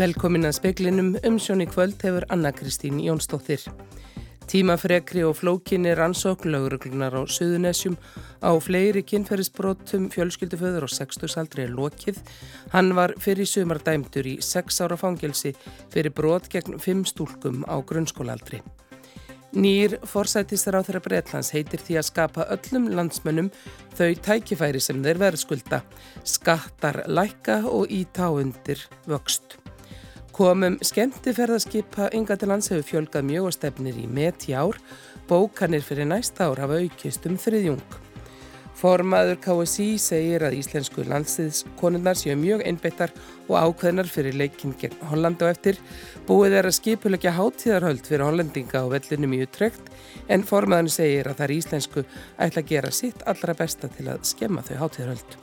Velkomin að speklinum umsjón í kvöld hefur Anna-Kristín Jónsdóttir. Tímafrekri og flókinni rannsókn lauruglunar á Suðunessjum á fleiri kynferðisbrotum fjölskylduföður og sextusaldri er lokið. Hann var fyrir sumar dæmdur í sex ára fangelsi fyrir brot gegn fimm stúlkum á grunnskólaaldri. Nýr forsættistar á þeirra Breitlands heitir því að skapa öllum landsmönnum þau tækifæri sem þeir verðskulda, skattar lækka og ítá undir vöxt. Komum skemmtiferðarskipa ynga til lands hefur fjölgað mjög og stefnir í meti ár, bókanir fyrir næsta ár hafa aukist um þriðjung. Formaður KSI segir að íslensku landsliðskonunnar séu mjög einbeittar og ákveðnar fyrir leikinn gegn Holland og eftir. Búið er að skipulegja hátíðarhöld fyrir hollendinga á vellinum í utrekt en formaðurinn segir að það er íslensku ætla að gera sitt allra besta til að skemma þau hátíðarhöld.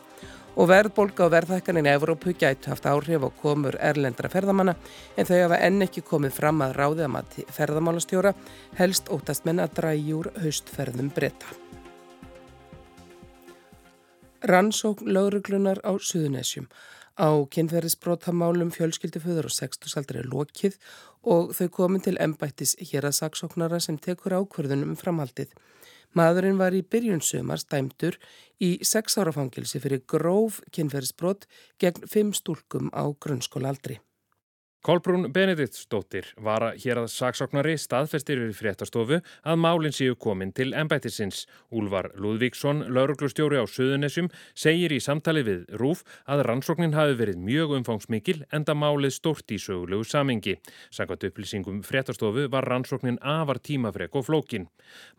Og verðbólka og verðhækkanin í Evrópu gætu haft áhrif á komur erlendra ferðamanna en þau hafa enn ekki komið fram að ráðið að mati ferðamálastjóra helst ótast menn að drægi úr haustferðum breyta. Rannsókn lauruglunar á Suðunessjum á kynferðisbrótamálum fjölskylduföður og sextusaldri er lokið og þau komin til embættis hér að saksóknara sem tekur ákverðunum um framhaldið. Maðurinn var í byrjun sumar stæmtur í sex ára fangilsi fyrir gróf kynferðisbrót gegn fimm stúlkum á grunnskóla aldri. Kolbrún Benediktsdóttir var að hér að saksóknari staðfestir við fréttastofu að málinn séu komin til embættisins. Úlvar Lúðvíksson, lauruglustjóri á Suðunessjum, segir í samtali við Rúf að rannsóknin hafi verið mjög umfangsmikil enda málið stórt í sögulegu samingi. Sangat upplýsingum fréttastofu var rannsóknin afar tímafrek og flókin.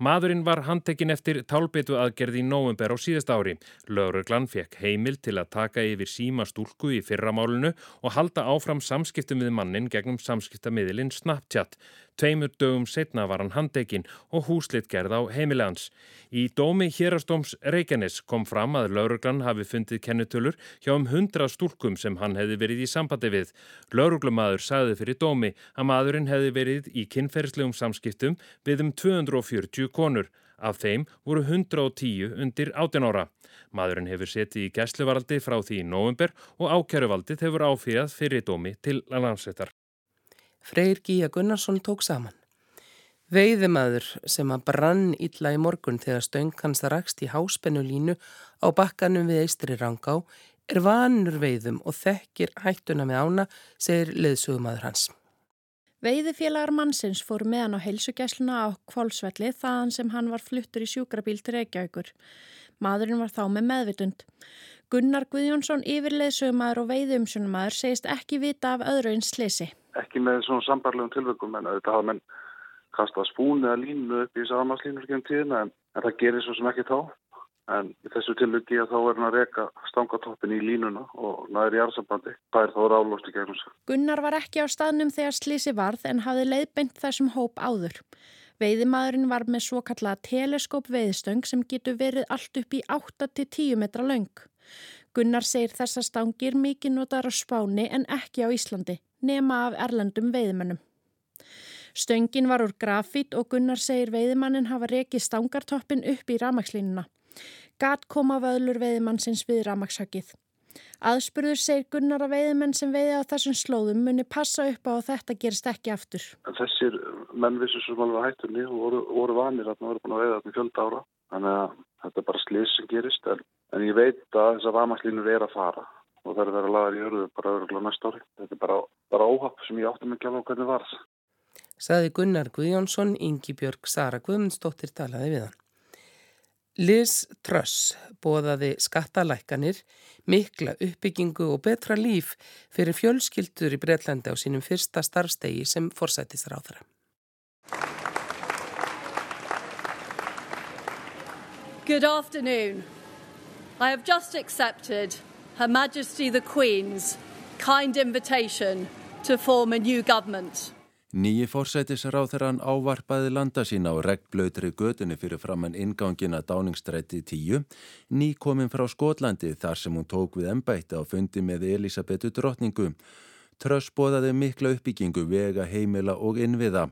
Madurinn var handtekinn eftir tálbetu aðgerði í nóvember á síðast ári. Lauruglan fekk heimil til að taka yfir síma stúlku í fyrramálunu og halda áfram samskiptum við mannin gegnum samskiptamiðilinn Snapchat. Tveimur dögum setna var hann handekinn og húslitt gerð á heimilegans. Í dómi hérastóms Reykjanes kom fram að lauruglan hafi fundið kennutölur hjá um hundra stúlkum sem hann hefði verið í sambandi við. Lauruglumadur sagði fyrir dómi að maðurinn hefði verið í kynferðslegum samskiptum við um 240 konur. Af þeim voru 110 undir 18 ára. Maðurinn hefur setið í gæsluvaraldi frá því í nóvember og ákjæruvaldið hefur áfýrað fyrir dómi til landsettar. Freyr Gíja Gunnarsson tók saman. Veiðimaður sem að brann illa í morgun þegar stöng hans rakst í háspennulínu á bakkanum við Eistri Rangá er vanur veiðum og þekkir hættuna með ána, segir leðsugumadur hans. Veiðifélagar mannsins fór með hann á heilsugjæsluna á kvolsvelli þaðan sem hann var fluttur í sjúkrabíl til Reykjavíkur. Maðurinn var þá með meðvitund. Gunnar Guðjónsson, yfirleðsögumæður og veiðumsjónumæður, segist ekki vita af öðru eins slisi. Ekki með svona sambarlegum tilveikum en auðvitað hafa menn kastað spún eða línu upp í samanslínur en það gerir svo sem ekki þá. En í þessu tilviki að þá er hann að reka stangatoppin í línuna og næri í arsambandi. Það er þá ráðlóst í gegnum sig. Gunnar var ekki á staðnum þegar slisi varð en hafði leiðbeint þessum hóp áður. Veiðimaðurinn var með svo kallaða teleskóp veiðstöng sem getur verið allt upp í 8-10 metra laung. Gunnar segir þessa stangir mikið notar á Spáni en ekki á Íslandi, nema af erlendum veiðimannum. Stöngin var úr grafít og Gunnar segir veiðimannin hafa rekið stangartoppin upp í ramakslínuna. Gat koma vöðlur veiðimannsins við ramakshöggið. Aðspurður segir Gunnar að veiðmenn sem veiði á þessum slóðum muni passa upp á að þetta gerist ekki aftur. Þessir mennvissu sem alveg hættunni voru, voru vanir að það voru búin að veiða þetta í fjölda ára. Þannig að þetta er bara slið sem gerist. En, en ég veit að þessar ramaslínur er að fara og það er að vera lagar í örðu bara öruglega næsta ári. Þetta er bara, bara óhapp sem ég átti mig ekki alveg hvernig var. Saði Gunnar Guðjónsson, Ingi Björg Sara Guðmundsdóttir talaði við hann. Liz Truss bóðaði skattalækkanir, mikla uppbyggingu og betra líf fyrir fjölskyldur í Breitlandi á sínum fyrsta starfstegi sem þeirra. Good afternoon. I have just accepted Her Majesty the Queen's kind invitation to form a new government. Nýji fórsætisráþarann ávarpaði landa sína á regnblöytri götunni fyrir framann ingangina dáningstrætti 10, ný komin frá Skotlandi þar sem hún tók við ennbætti á fundi með Elisabetu drottningu. Tröss bóðaði mikla uppbyggingu vega, heimila og innviða.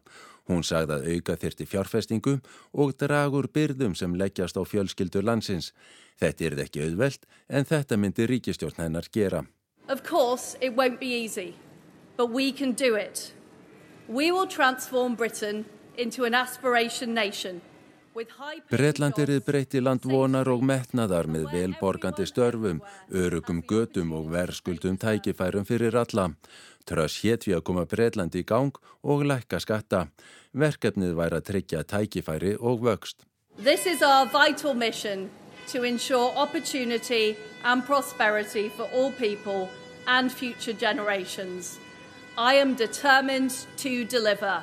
Hún sagði að auka þyrti fjárfestingu og dragur byrðum sem leggjast á fjölskyldur landsins. Þetta er ekki auðvelt en þetta myndi ríkistjórn hennar gera. Of course it won't be easy. but we can do it. We will transform Britain into an aspiration nation. Breitland erið breyti land vonar og metnaðar með velborgandi störfum, örugum götum og verðskuldum tækifærum fyrir alla. Tröss hétt við að koma Breitland í gang og lækka skatta. Verkefnið væri að tryggja tækifæri og vöxt. This is our vital mission to ensure opportunity and prosperity for all people and future generations. I am determined to deliver.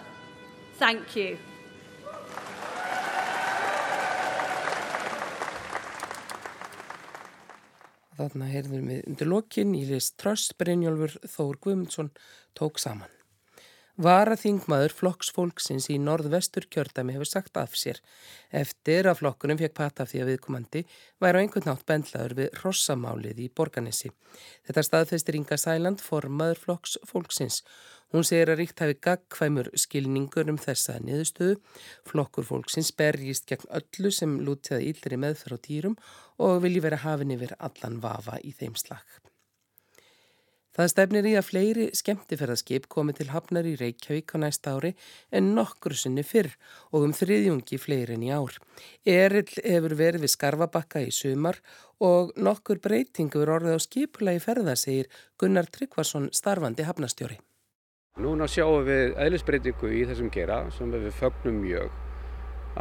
Thank you. Þarna heyrðum við undir lokin í list Tröst Brynjólfur Þór Guðmundsson tók saman. Varaþingmaður flokksfólksins í norðvestur kjördami hefur sagt af sér eftir að flokkunum fekk pata því að viðkomandi væri á einhvern nátt bendlaður við rossamálið í borganessi. Þetta staðfestir Inga Sæland formaður flokksfólksins. Hún segir að ríkt hafi gagkvæmur skilningur um þessa niðurstöðu. Flokkur fólksins berjist gegn öllu sem lútiða íllri meðferð á dýrum og vilji vera hafin yfir allan vafa í þeim slag. Það stefnir í að fleiri skemmtifærðarskip komi til hafnar í Reykjavík á næsta ári en nokkru sinni fyrr og um þriðjungi fleiri en í ár. Erill hefur verið við skarfabakka í sumar og nokkur breytingur orðið á skipula í ferða, segir Gunnar Tryggvarsson starfandi hafnastjóri. Núna sjáum við eðlisbreytingu í þessum gera sem við fögnum mjög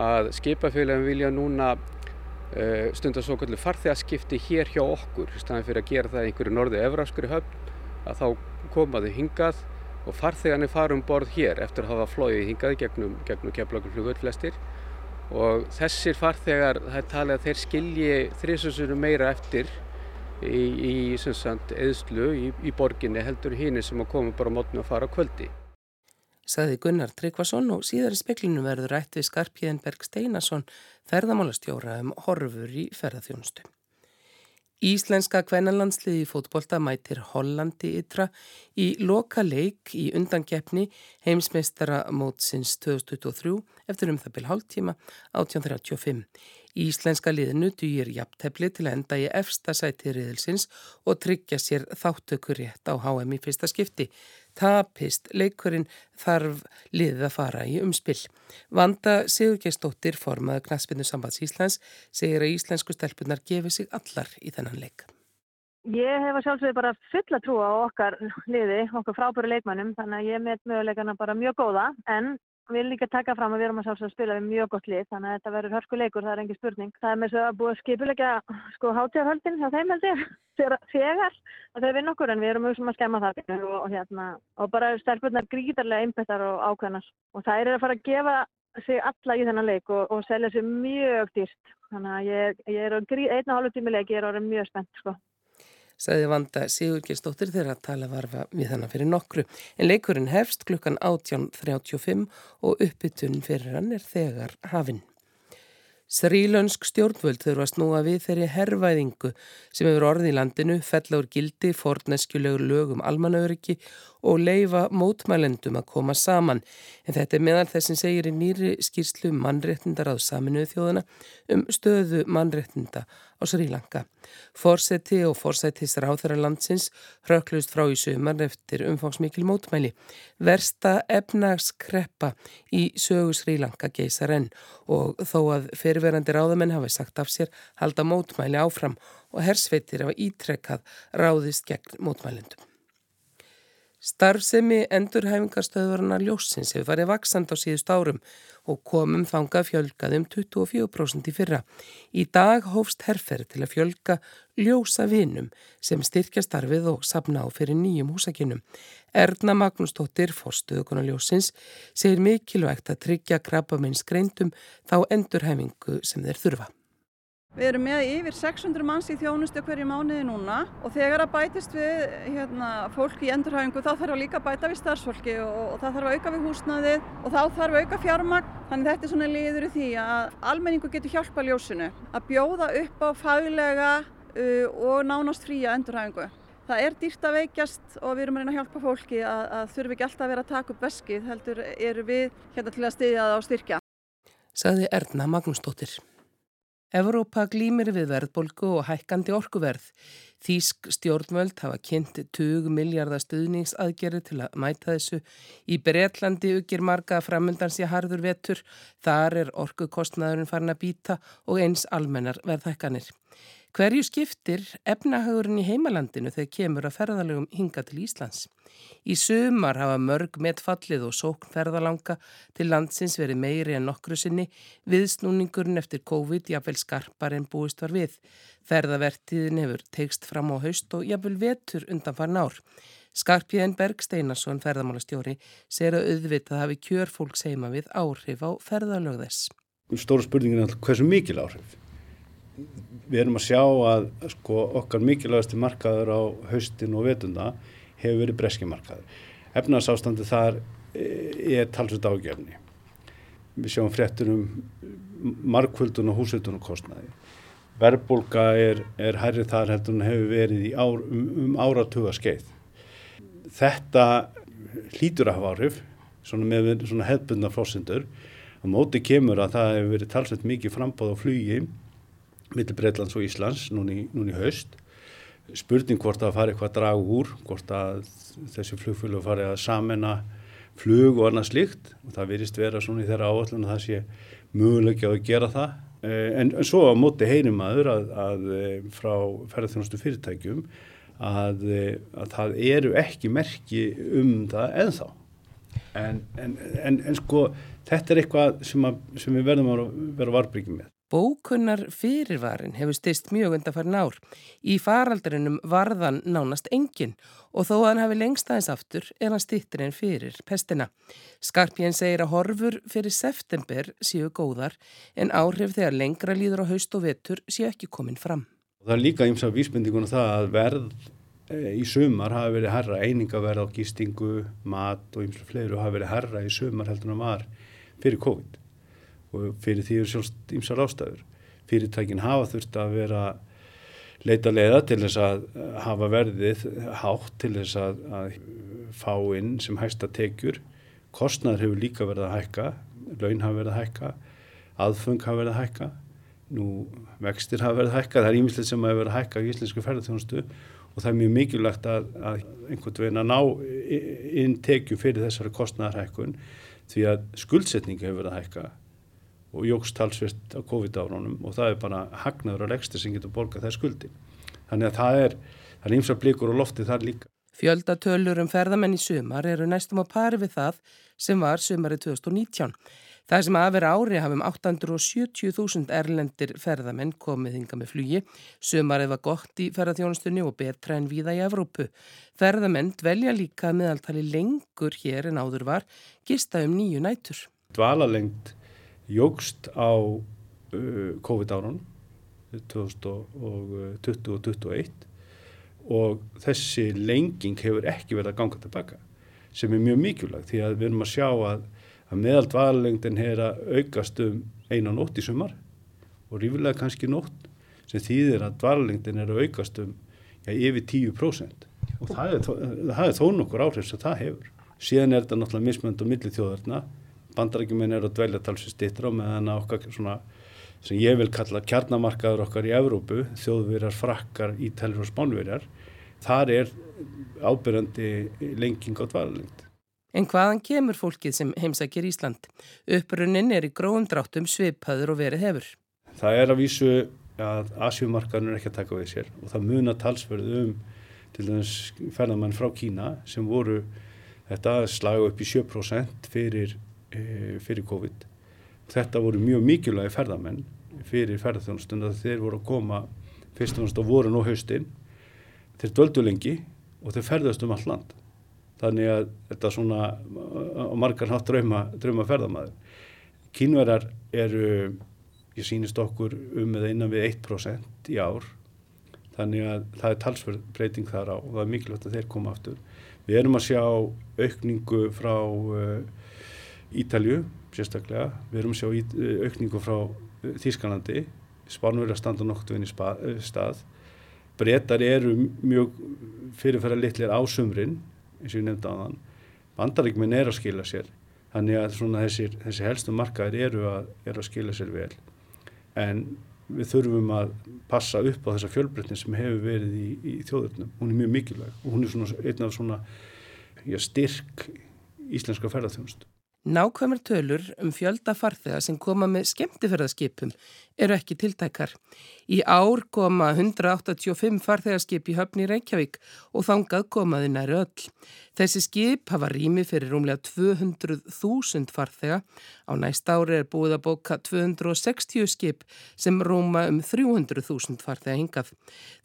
að skipafélagin vilja núna uh, stundar svo kallu farþegarskipti hér hjá okkur staðan fyrir að gera það einhverju norðu efraskri höfn að þá komaðu hingað og farþegarnir fara um borð hér eftir að hafa flóið hingað gegnum, gegnum keflaugurflugull flestir og þessir farþegar, það talið að þeir skilji þrísusunum meira eftir í, í eðslu í, í borginni heldur hínir sem að koma bara mótni að fara kvöldi. Saði Gunnar Tryggvason og síðar í speklinu verður rætt við Skarpíðenberg Steinason ferðamálastjóra um horfur í ferðarþjónustu. Íslenska kvennalandsliði fótbolta mætir Hollandi ytra í loka leik í undangeppni heimsmeistara mótsins 2023 eftir um það byrj hálftíma 1835. Íslenska liðinu dýr jafntefli til að enda í efsta sæti riðilsins og tryggja sér þáttökur rétt á HM í fyrsta skipti. Tapist leikurinn þarf liðið að fara í umspill. Vanda Sigurgestóttir, formaður Knaspinu sambands Íslands, segir að íslensku stelpunar gefi sig allar í þennan leik. Ég hef að sjálfsögðu bara fulla trú á okkar liði, okkar frábæru leikmannum, þannig að ég met möguleikana bara mjög góða, en Við viljum líka taka fram að við erum að sjálfsögða að spila við mjög gott lið þannig að þetta verður hörskuleikur, það er engin spurning. Það er með svo að búið að skipulegja sko hátíðarhöldin hjá þeim held ég þegar að þau vinn okkur en við erum auðvitað að skemma það og, og, hérna, og bara stelpunar grítarlega einbettar og ákveðnar og það er að fara að gefa sig alla í þennan leik og, og selja sig mjög dýrt. Þannig að ég, ég er einna hálfu tími leik, ég er orðin mjög spennt sko sagði Vanda Sigurgeistóttir þegar að tala varfa við hana fyrir nokkru. En leikurinn hefst klukkan 18.35 og uppbytun fyrir hann er þegar hafinn. Srílönsk stjórnvöld þurfa að snúa við þeirri herrvæðingu sem hefur orðið í landinu, fell ár gildi, forneskjulegur lögum almanauðriki og leifa mótmælendum að koma saman. En þetta er meðal þess sem segir í nýri skýrslu mannréttindar á saminuðu þjóðana um stöðu mannréttinda á Sri Lanka. Forseti og forsættis ráþara landsins hröklust frá í sömar eftir umfangsmikil mótmæli. Versta efnagskreppa í sögu Sri Lanka geysar enn og þó að fyrirverandi ráðamenn hafi sagt af sér halda mótmæli áfram og hersveitir hafa ítrekkað ráðist gegn mótmælendum. Starfsemi endurhæfingarstöðurna ljósins hefur farið vaksand á síðust árum og komum þanga fjölgaðum 24% í fyrra. Í dag hófst herfer til að fjölga ljósa vinum sem styrkja starfið og sapna á fyrir nýjum húsakinnum. Erna Magnúsdóttir, forstuðukona ljósins, segir mikilvægt að tryggja krabbamins greindum þá endurhæfingu sem þeir þurfa. Við erum með yfir 600 manns í þjónustu hverju mánuði núna og þegar að bætist við hérna, fólk í endurhæfingu þá þarf að líka bæta við starfsfólki og, og það þarf að auka við húsnaðið og þá þarf að auka fjármagn. Þannig þetta er svona liður í því að almenningu getur hjálpa ljósinu að bjóða upp á faglega uh, og nánast fría endurhæfingu. Það er dýrt að veikjast og við erum að reyna að hjálpa fólki að, að þurfi ekki alltaf að vera að taka upp veskið heldur eru við hérna til að styðja það á styrkja. Saði Erna Magnúsdóttir. Evrópa glýmir við verðbolgu og hækkandi orkuverð. Þýsk stjórnvöld hafa kynnt 20 miljardar stuðningsaðgerri til að mæta þessu. Í Breitlandi ukir marga framöndans í harður vetur. Þar er orkukostnaðurinn farin að býta og eins almennar verðhækkanir. Hverju skiptir efnahagurinn í heimalandinu þegar kemur að ferðalögum hinga til Íslands? Í sumar hafa mörg metfallið og sókn ferðalanga til landsins verið meiri en nokkru sinni. Viðsnúningurinn eftir COVID jafnvel skarpar en búist var við. Ferðavertiðin hefur tegst fram á haust og jafnvel vetur undan farin ár. Skarpjæðin Berg Steinarsson, ferðamálastjóri, segir að auðvitað hafi kjör fólks heima við áhrif á ferðalögðess. Stóra spurningin er alltaf hversu mikil áhrif? Við erum að sjá að sko, okkar mikilvægasti markaður á haustin og vetunda hefur verið breski markaður. Efnarsástandi þar e, er talsveit ágjörni. Við sjáum fréttur um markvöldun og húsveitun og kostnaði. Verðbólka er, er hærrið þar heldur en hefur verið ár, um, um áratuga skeið. Þetta hlýtur að hafa áhrif, svona með svona hefbundna fósindur. Á móti kemur að það hefur verið talsveit mikið frambáð á flugið millir Breitlands og Íslands núni, núni haust. Spurning hvort að fara eitthvað að draga úr, hvort að þessi flugfjölu fari að samena flug og annað slikt og það virist vera svona í þeirra áallun að það sé mögulegja að gera það. Eh, en, en svo á móti heyrim aður að, að eh, frá ferðarþjónustu fyrirtækjum að, eh, að það eru ekki merki um það ennþá. En, en, en sko þetta er eitthvað sem, að, sem við verðum að vera varbryggjum með. Bókunnar fyrirvarin hefur stist mjög undan farin ár. Í faraldurinnum varðan nánast engin og þó að hann hafi lengst aðeins aftur er hann stittir en fyrir pestina. Skarpjén segir að horfur fyrir september séu góðar en áhrif þegar lengra líður á haust og vetur séu ekki komin fram. Það er líka eins af vísbendingunum það að verð e, í sumar hafi verið herra einingaverð á gístingu, mat og og fleiru hafi verið herra í sumar heldur en það var fyrir COVID og fyrir því eru sjálfst ymsar ástæður. Fyrirtækin hafa þurft að vera leita leiða til þess að hafa verðið hátt til þess að, að fá inn sem hægsta tekjur. Kostnaður hefur líka verið að hækka, laun hafa verið að hækka, aðfung hafa verið að hækka, nú vextir hafa verið að hækka, það er ímislegt sem hafa verið að hækka í íslensku ferðarþjónustu og það er mjög mikilvægt að, að einhvern veginn að ná inn tekju fyrir þessari kostnaðarhækkun því að skuldsetningi hefur verið að hækka og jógst talsvist á COVID-árunum og það er bara hagnaður og legstir sem getur borgað þær skuldi. Þannig að það er, það er ímsa blikur og lofti þar líka. Fjöldatölur um ferðamenn í sumar eru næstum á pari við það sem var sumari 2019. Það sem að vera ári hafum 870.000 erlendir ferðamenn komið hinga með flugi. Sumarið var gott í ferðarþjónustunni og betra en viða í Evrópu. Ferðamenn dvelja líka meðaltali lengur hér en áður var, gista um nýju nætur. Dvalalengt jógst á uh, COVID-árun 2020 og 2021 og þessi lenging hefur ekki verið að ganga tilbaka sem er mjög mikilvægt því að við erum að sjá að, að meðalt valengdin er að aukast um einan nótt í sumar og rífilega kannski nótt sem þýðir að valengdin er að aukast um ja, yfir 10% og það er, það er þó nokkur áhrif sem það hefur. Síðan er þetta náttúrulega mismönd og millið þjóðarna bandarækjuminn er að dvelja talsins dittra meðan okkar svona sem ég vil kalla kjarnamarkaður okkar í Evrópu, þjóðverjar, frakkar, ítalir og spánverjar, þar er ábyrjandi lenging á dvalalengd. En hvaðan kemur fólkið sem heimsækir Ísland? Upprunnin er í gróðum dráttum svipaður og verið hefur. Það er að vísu að Asjumarkaðun er ekki að taka við sér og það muna talsverð um til dæmis ferðarmann frá Kína sem voru þetta slagu upp í 7% fyrir fyrir COVID. Þetta voru mjög mikilvægi ferðamenn fyrir ferðarþjónustun að þeir voru að koma fyrst og náttúrulega voru nú haustinn. Þeir döldu lengi og þeir ferðast um all land. Þannig að þetta er svona á margar hátt drauma, drauma ferðamæður. Kínverðar eru, ég sýnist okkur um eða innan við 1% í ár. Þannig að það er talsverð breyting þar á og það er mikilvægt að þeir koma aftur. Við erum að sjá aukningu frá uh, Ítalju sérstaklega, við erum sjá eh, aukningu frá eh, Þískanlandi, Spánverðar standa nokt við í stað, breytar eru mjög fyrirfæra litlir ásumrin, eins og ég nefndi á þann, bandaríkminn er að skila sér, þannig að þessir, þessi helstu markaðir eru að, eru að skila sér vel, en við þurfum að passa upp á þessa fjölbreytni sem hefur verið í, í þjóðurnum. Hún er mjög mikilvæg og hún er svona, einn af svona já, styrk íslenska ferðarþjónustu. Nákvæmur tölur um fjölda farþega sem koma með skemmtiförðarskipum eru ekki tiltækar. Í ár koma 185 farþegarskip í höfni Reykjavík og þangað komaði næri öll. Þessi skip hafa rými fyrir rúmlega 200.000 farþega. Á næst ári er búið að bóka 260 skip sem rúma um 300.000 farþega hingað.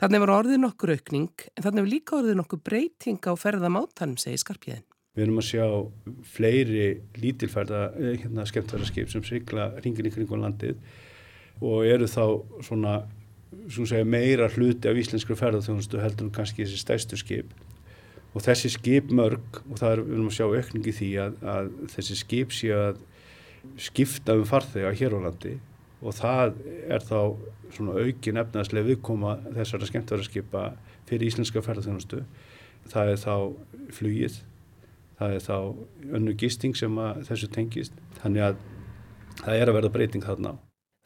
Þannig var orðið nokkur aukning en þannig var líka orðið nokkur breyting á ferðamáttanum, segir Skarpjæðin. Við erum að sjá fleiri lítilferða, eh, hérna, skemmtverðarskip sem sigla ringin í kringum landið og eru þá svona, svona segja, meira hluti af íslenskru ferðarþjónustu heldur en kannski þessi stæstu skip. Og þessi skip mörg, og það er, við erum að sjá aukningi því að, að þessi skip sé að skipta um farþega hér á landi og það er þá svona aukin efnaðslega viðkoma þessara skemmtverðarskipa fyrir íslenska ferðarþjónustu. Það er þá flugið það er þá önnu gisting sem þessu tengist þannig að það er að verða breyting þarna á.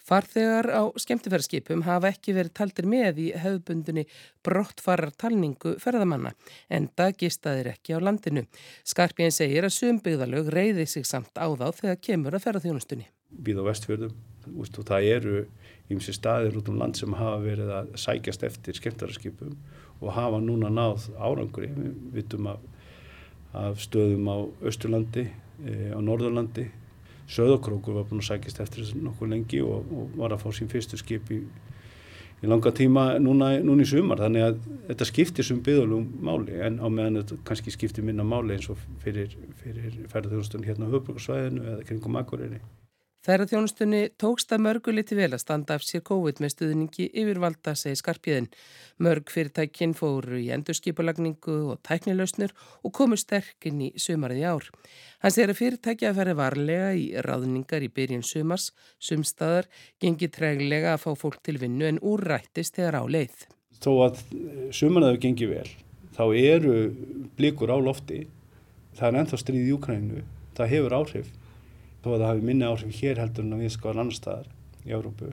Farþegar á skemmtifæraskipum hafa ekki verið taldir með í hefðbundunni brottfarar talningu ferðamanna en það gistaðir ekki á landinu. Skarpjén segir að sömbyggðalög reyði sig samt á þá þegar kemur að ferðarþjónustunni. Við á vestfjörðum og það eru ímsi staðir út um land sem hafa verið að sækjast eftir skemmtifæraskipum og hafa núna náð árangri. Við vitum að af stöðum á Östurlandi, e, á Norðurlandi. Söðokrókur var búin að sækist eftir þessu nokkuð lengi og, og var að fá sín fyrstu skip í, í langa tíma núna, núna í sumar. Þannig að þetta skiptir sem byggðalum máli en á meðan þetta kannski skiptir minna máli eins og fyrir, fyrir ferðarþjóðstunni hérna á höfbrukarsvæðinu eða kringum Akureyri. Ferðarþjónustunni tókst að mörgu liti vel að standa af sér COVID með stuðningi yfirvalda, segi Skarpjöðin. Mörg fyrirtækinn fóru í endurskipulagningu og tæknilausnir og komu sterkinn í sumarið í ár. Hann segir að fyrirtæki að ferja varlega í ráðningar í byrjun sumars, sumstaðar, gengi treglega að fá fólk til vinnu en úrrættist þegar á leið. Þó að sumarnaðu gengi vel, þá eru blikur á lofti, það er ennþá stríð í Júkrænu, það hefur áhrif þó að það hafi minni áhrif hér heldur en að við skoðum annar staðar í Európu.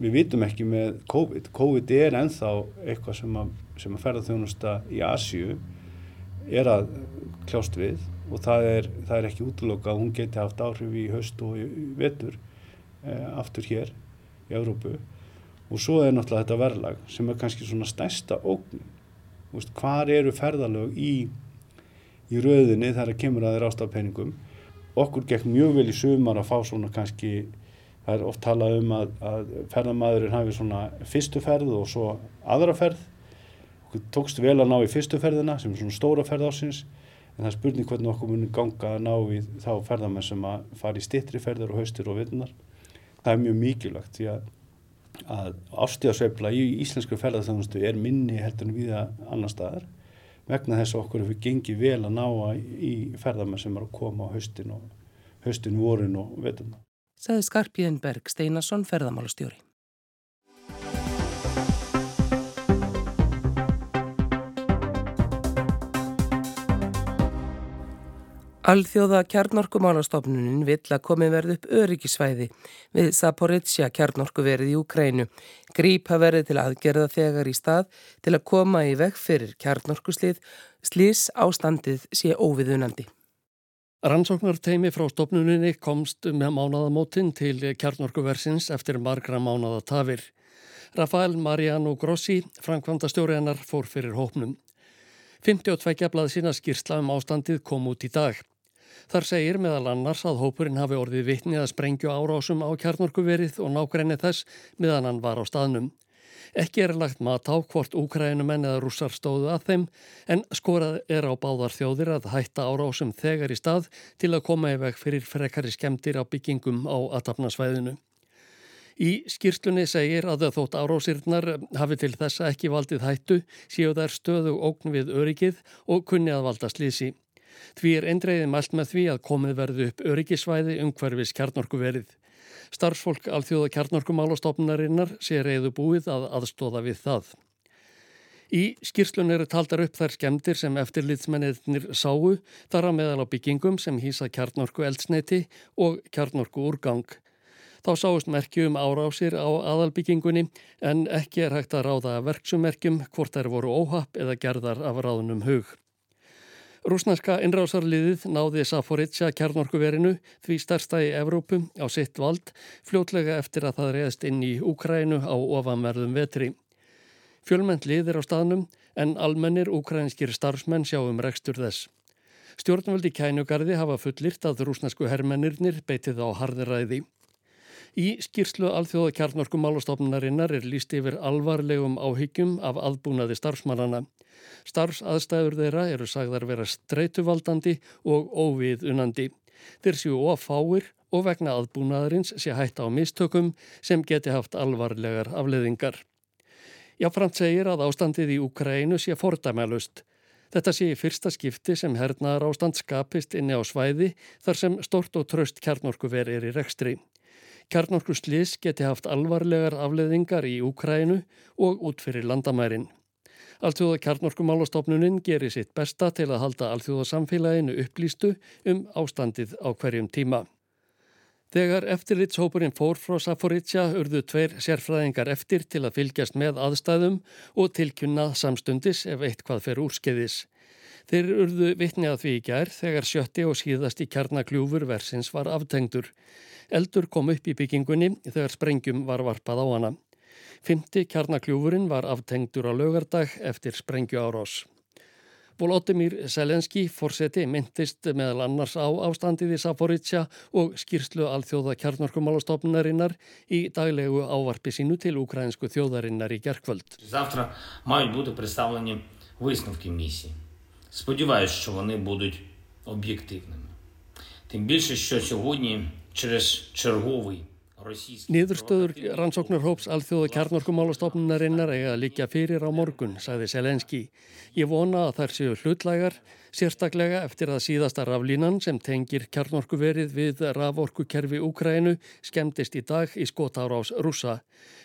Við vitum ekki með COVID. COVID er enþá eitthvað sem að, að ferðarþjónusta í Asju er að kljást við og það er, það er ekki útloka að hún geti haft áhrif í haust og í vetur eh, aftur hér í Európu og svo er náttúrulega þetta verðlag sem er kannski svona stærsta ógn. Hvar eru ferðarlög í, í rauðinni þegar það kemur að þeir ástafpenningum okkur gekk mjög vel í sumar að fá svona kannski, það er oft talað um að, að ferðamæðurinn hafi svona fyrstu ferð og svo aðra ferð. Okkur tókst vel að ná í fyrstu ferðina sem er svona stóra ferð ásins en það er spurning hvernig okkur munir ganga að ná í þá ferðamenn sem að fara í stittri ferðar og haustir og vinnar. Það er mjög mikilvægt því að, að ástíðasveifla í íslensku ferðarþjónustu er minni heldur en viða annar staðar vegna þess að okkur hefur gengið vel að ná í ferðarmenn sem er að koma á haustin og haustin, vorin og veturna. Saði Skarpíðinberg Steinarsson ferðarmálastjóri. Alþjóða kjarnorkumálastofnunin vill að komi verð upp öryggisvæði við Saporitsja kjarnorkuverið í Ukrænu. Grípa verði til aðgerða þegar í stað til að koma í veg fyrir kjarnorkuslið, slís ástandið sé óviðunandi. Rannsóknarteimi frá stofnuninni komst með mánadamótin til kjarnorkuversins eftir margra mánadattafir. Rafael Mariano Grossi, framkvæmdastjóri hennar, fór fyrir hópnum. 52 blað sína skýrsla um ástandið kom út í dag. Þar segir meðal annars að hópurinn hafi orðið vittni að sprengju árásum á kjarnorkuverið og nákrenni þess meðan hann var á staðnum. Ekki er lagt mat á hvort úkrænumenn eða rússar stóðu að þeim en skorað er á báðar þjóðir að hætta árásum þegar í stað til að koma í veg fyrir frekari skemdir á byggingum á atafnasvæðinu. Í skýrslunni segir að þótt árásirnar hafi til þessa ekki valdið hættu, séu þær stöðu ógn við öryggið og kunni að valda slísi. Því er eindreiðið mælt með því að komið verðu upp öryggisvæði umhverfis kjarnorkuverið. Starfsfólk alþjóða kjarnorkumálastofnarinnar sé reyðu búið að aðstóða við það. Í skýrslun eru taldar upp þær skemdir sem eftirlitsmenniðnir sáu, þar að meðal á byggingum sem hýsa kjarnorku eldsneiti og kjarnorku úrgang. Þá sáist merkjum árásir á aðalbyggingunni en ekki er hægt að ráða verksumerkjum hvort þær voru óhapp eða gerðar af ráðunum hug. Rúsnarska innrásarliðið náði Saforitja kjarnorkuverinu því starsta í Evrópu á sitt vald fljótlega eftir að það reyðst inn í Úkrænu á ofanverðum vetri. Fjölmennt lið er á staðnum en almennir úkrænskir starfsmenn sjáum rekstur þess. Stjórnvöldi kænugarði hafa fullirt að rúsnasku herrmennirnir beitið á harðiræði. Í skýrslu alþjóða kjarnorkumálastofnunarinnar er líst yfir alvarlegum áhyggjum af aðbúnaði starfsmannana. Starfsaðstæður þeirra eru sagðar vera streytuvaldandi og óviðunandi. Þeir séu ofáir og vegna aðbúnaðarins sé hætta á mistökum sem geti haft alvarlegar afleðingar. Jáframt segir að ástandið í Ukrænu sé fordæmælust. Þetta sé í fyrsta skipti sem hernaðar ástand skapist inni á svæði þar sem stort og tröst kjarnorkuver er í rekstri. Kjarnorku slis geti haft alvarlegar afleðingar í Úkrænu og út fyrir landamærin. Alþjóða kjarnorkumálastofnuninn gerir sitt besta til að halda alþjóðasamfélaginu upplýstu um ástandið á hverjum tíma. Þegar eftirlitshópurinn fór frá Saforitja urðu tveir sérfræðingar eftir til að fylgjast með aðstæðum og tilkynna samstundis ef eitt hvað fer úrskeiðis. Þeir urðu vittni að því í gær þegar sjötti og síðast í kjarnakljúfur versins var aftengdur. Eldur kom upp í byggingunni þegar sprengjum var varpað á hana. Fymti kjarnakljúfurinn var aftengdur á lögardag eftir sprengju árás. Volodymyr Selenski, fórseti, myndist meðal annars á ástandið í Saporítsja og skýrslu alþjóða kjarnorkumálastofnunarinnar í daglegu ávarpi sínu til ukrainsku þjóðarinnar í gerkvöld. Завтра мають бути представлені висновки місії. Сподіваюсь, що вони будуть об'єктивними. Тим більше, що сьогодні через черговий Niðurstöður rannsóknarhóps alþjóða kjarnorkumálastofnunarinnar eiga að líka fyrir á morgun, sagði Selenski. Ég vona að þær séu hlutlægar, sérstaklega eftir að síðasta raflínan sem tengir kjarnorkuverið við raforkukerfi Úkrænu skemmtist í dag í skotárás rúsa.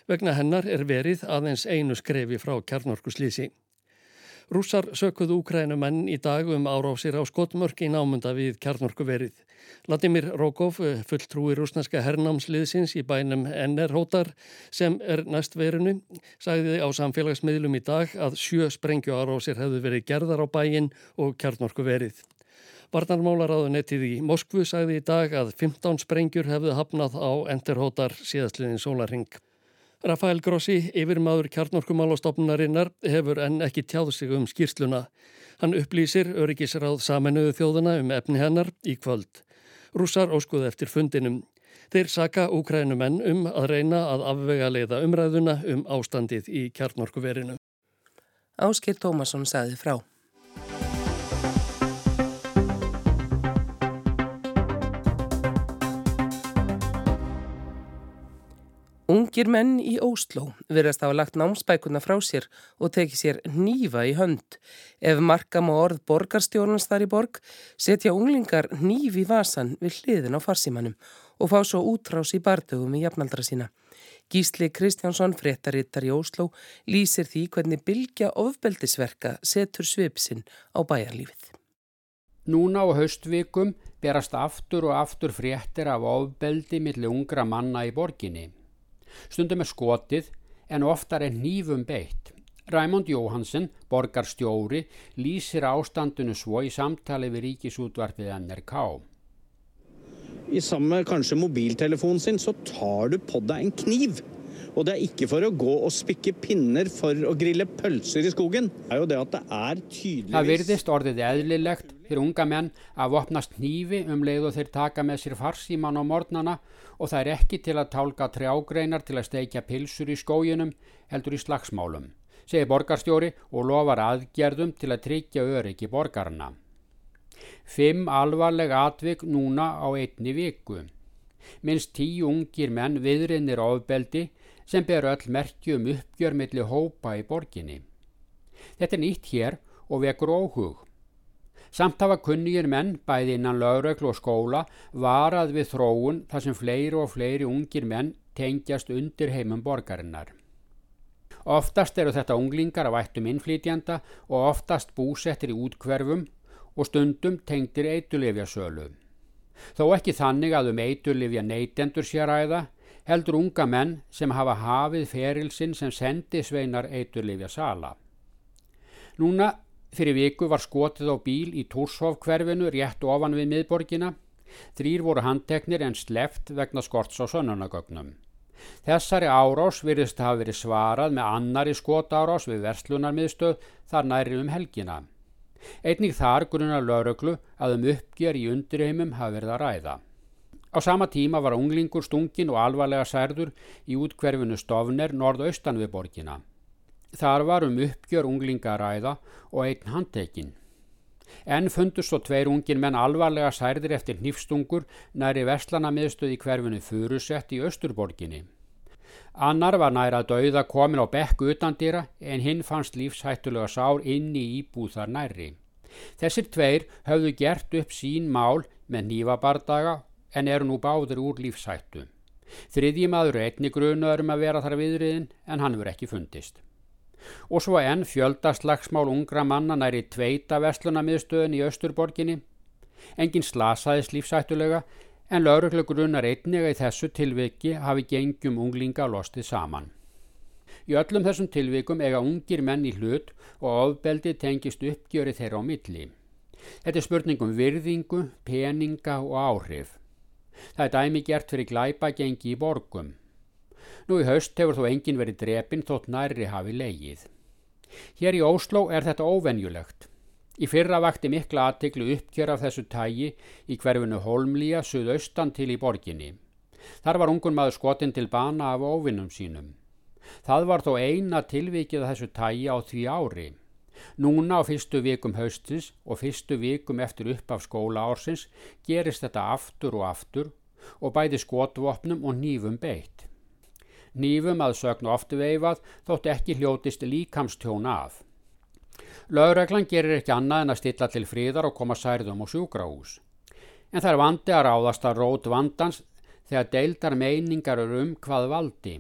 Vegna hennar er verið aðeins einu skrefi frá kjarnorkuslýsi. Rússar sökuðu Úkrænumenn í dag um árásir á skotmörk í námunda við kjarnorkuverið. Vladimir Rokov, fulltrúi rúsneska hernámsliðsins í bænum NR-hótar sem er næst verinu, sagði á samfélagsmiðlum í dag að sjö sprengju árásir hefðu verið gerðar á bæin og kjarnorkuverið. Varnarmálaráðunettið í Moskvu sagði í dag að 15 sprengjur hefðu hafnað á NR-hótar síðastliðin sólaring. Rafael Grossi, yfirmaður kjarnorkumálastofnunarinnar, hefur enn ekki tjáð sig um skýrsluna. Hann upplýsir öryggisráð saminuðu þjóðuna um efni hennar í kvöld. Rússar óskuð eftir fundinum. Þeir saka úkrænumenn um að reyna að afvega leiða umræðuna um ástandið í kjarnorkuverinu. Áskil Tómasson sagði frá. Ungir menn í Ósló verðast hafa lagt námsbækuna frá sér og tekið sér nýfa í hönd. Ef markam og orð borgarstjórnans þar í borg setja unglingar nýf í vasan við hliðin á farsímanum og fá svo útrás í bardögum í jafnaldra sína. Gísli Kristjánsson, fréttarittar í Ósló, lýsir því hvernig bylgja ofbeldisverka setur svipsinn á bæjarlífið. Núna á haustvikum berast aftur og aftur fréttir af ofbeldi millir ungra manna í borginni. Stundum er skotið en oftar er nýfum beitt. Raimond Jóhansen, borgarstjóri, lýsir ástandinu svo í samtali við ríkisútvarfið NRK. I samme kanskje mobiltelefonen sin så tar du på deg en kniv. Og det er ikke for å gå og spikke pinner for å grille pølser i skogen. Det er jo det at det er tydeligvis... Það virðist orðið eðlilegt fyrir unga menn að vopnast nýfi um leið og þeir taka með sér farsíman á mornana og það er ekki til að tálka trjágreinar til að steikja pilsur í skójunum heldur í slagsmálum, segir borgarstjóri og lofar aðgerðum til að tryggja öryggi borgarna. Fimm alvarleg atvik núna á einni viku. Minst tíu ungir menn viðrinnir ofbeldi sem ber öll merkjum uppgjör millir hópa í borginni. Þetta er nýtt hér og vekur óhug. Samt hafa kunnýjir menn, bæði innan lögreglu og skóla, varað við þróun þar sem fleiri og fleiri ungir menn tengjast undir heimum borgarinnar. Oftast eru þetta unglingar af ættum innflýtjanda og oftast búsettir í útkverfum og stundum tengtir eitulefjasölu. Þó ekki þannig að um eitulefja neytendur sér æða, heldur unga menn sem hafa hafið ferilsinn sem sendi sveinar eiturlifja sala. Núna fyrir viku var skotið á bíl í Túrshof hverfinu rétt ofan við miðborgina. Þrýr voru handteknir en sleft vegna skorts á sönnunagögnum. Þessari árás virðist hafa verið svarað með annari skotárás við verslunarmiðstöð þar næri um helgina. Einnig þar grunar lauröglu að um uppgjör í undirheimum hafa verið að ræða. Á sama tíma var unglingur stungin og alvarlega særður í útkverfinu stofner norðaustan við borgina. Þar var um uppgjör unglinga ræða og einn handtekinn. En fundust svo tveir ungin menn alvarlega særðir eftir nýfstungur næri verslana miðstöð í hverfinu Furusett í Östurborginni. Annar var næra dauða komin á bekku utandýra en hinn fannst lífshættulega sár inni í íbúð þar næri. Þessir tveir höfðu gert upp sín mál með nýfabardaga en eru nú báður úr lífshættu. Þriðji maður er einni grunaður um að vera þar viðriðin en hann verið ekki fundist og svo enn fjöldaslagsmál ungra manna næri tveita vestlunamiðstöðin í Östurborginni. Engin slasaðis lífsættulega en lauruglugrunar einniga í þessu tilviki hafi gengjum unglinga lostið saman. Í öllum þessum tilvikum eiga ungir menn í hlut og ofbeldi tengist uppgjöri þeirra á milli. Þetta er spurningum virðingu, peninga og áhrif. Það er dæmi gert fyrir glæpa gengi í borgum. Nú í haust hefur þó engin verið drepin þótt næri hafi leigið. Hér í Ósló er þetta óvenjulegt. Í fyrra vakti mikla aðtiklu uppgjör af þessu tægi í hverfinu Holmlíja suðaustan til í borginni. Þar var ungun maður skotin til bana af óvinnum sínum. Það var þó eina tilvikið af þessu tægi á því ári. Núna á fyrstu vikum haustis og fyrstu vikum eftir upp af skóla ársins gerist þetta aftur og aftur og bæði skotvopnum og nýfum beitt. Nýfum að sögnu oftu veifað þótt ekki hljótist líkamstjón af. Lögreglan gerir ekki annað en að stilla til fríðar og koma særðum og sjúkrahús. En það er vandi að ráðast að rót vandans þegar deildar meiningar eru um hvað valdi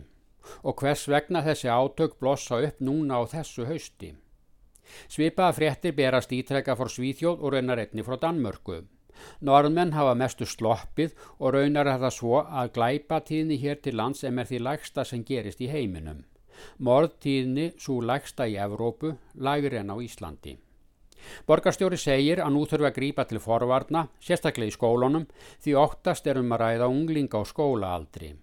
og hvers vegna þessi átök blossa upp núna á þessu hausti. Svipaða fréttir berast ítrekka fór Svíþjóð og raunar einni frá Danmörku. Norðmenn hafa mestu sloppið og raunar er það svo að glæpatíðni hér til lands em er því lægsta sem gerist í heiminum. Morðtíðni svo lægsta í Evrópu, lægri en á Íslandi. Borgarstjóri segir að nú þurfa að grípa til forvarna, sérstaklega í skólunum, því óttast er um að ræða unglinga á skólaaldri.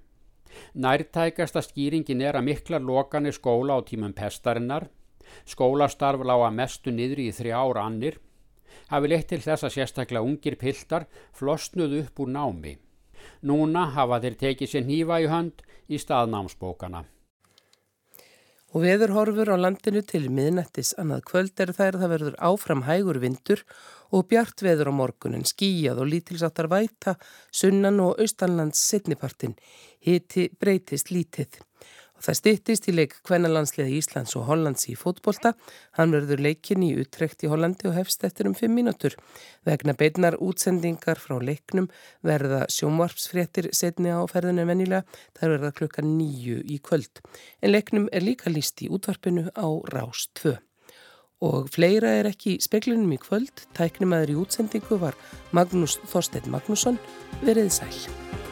Nærtækasta skýringin er að miklar lokanir skóla á tímum pestarinnar, skólastarf lága mestu niðri í þrjá ára annir, hafi leitt til þess að sérstaklega ungir piltar flosnuð upp úr námi. Núna hafa þeir tekið sér nýfa í hönd í staðnámsbókana. Og veður horfur á landinu til miðnættis annað kvöld er þær það verður áfram hægur vindur og bjart veður á morgunin skíjað og lítilsáttar væta sunnan og austanlands setnipartin. Hiti breytist lítið. Það stýttist í leik kvennalandsliði Íslands og Hollands í fótbolta. Hann verður leikin í uttrekt í Hollandi og hefst eftir um fimm mínútur. Vegna beidnar útsendingar frá leiknum verða sjómvarpsfréttir setni á ferðinu vennilega. Það verða klukka nýju í kvöld. En leiknum er líka líst í útvarpinu á Rás 2. Og fleira er ekki í speklinum í kvöld. Tæknimaður í útsendingu var Magnús Þorstein Magnússon. Verið sæl.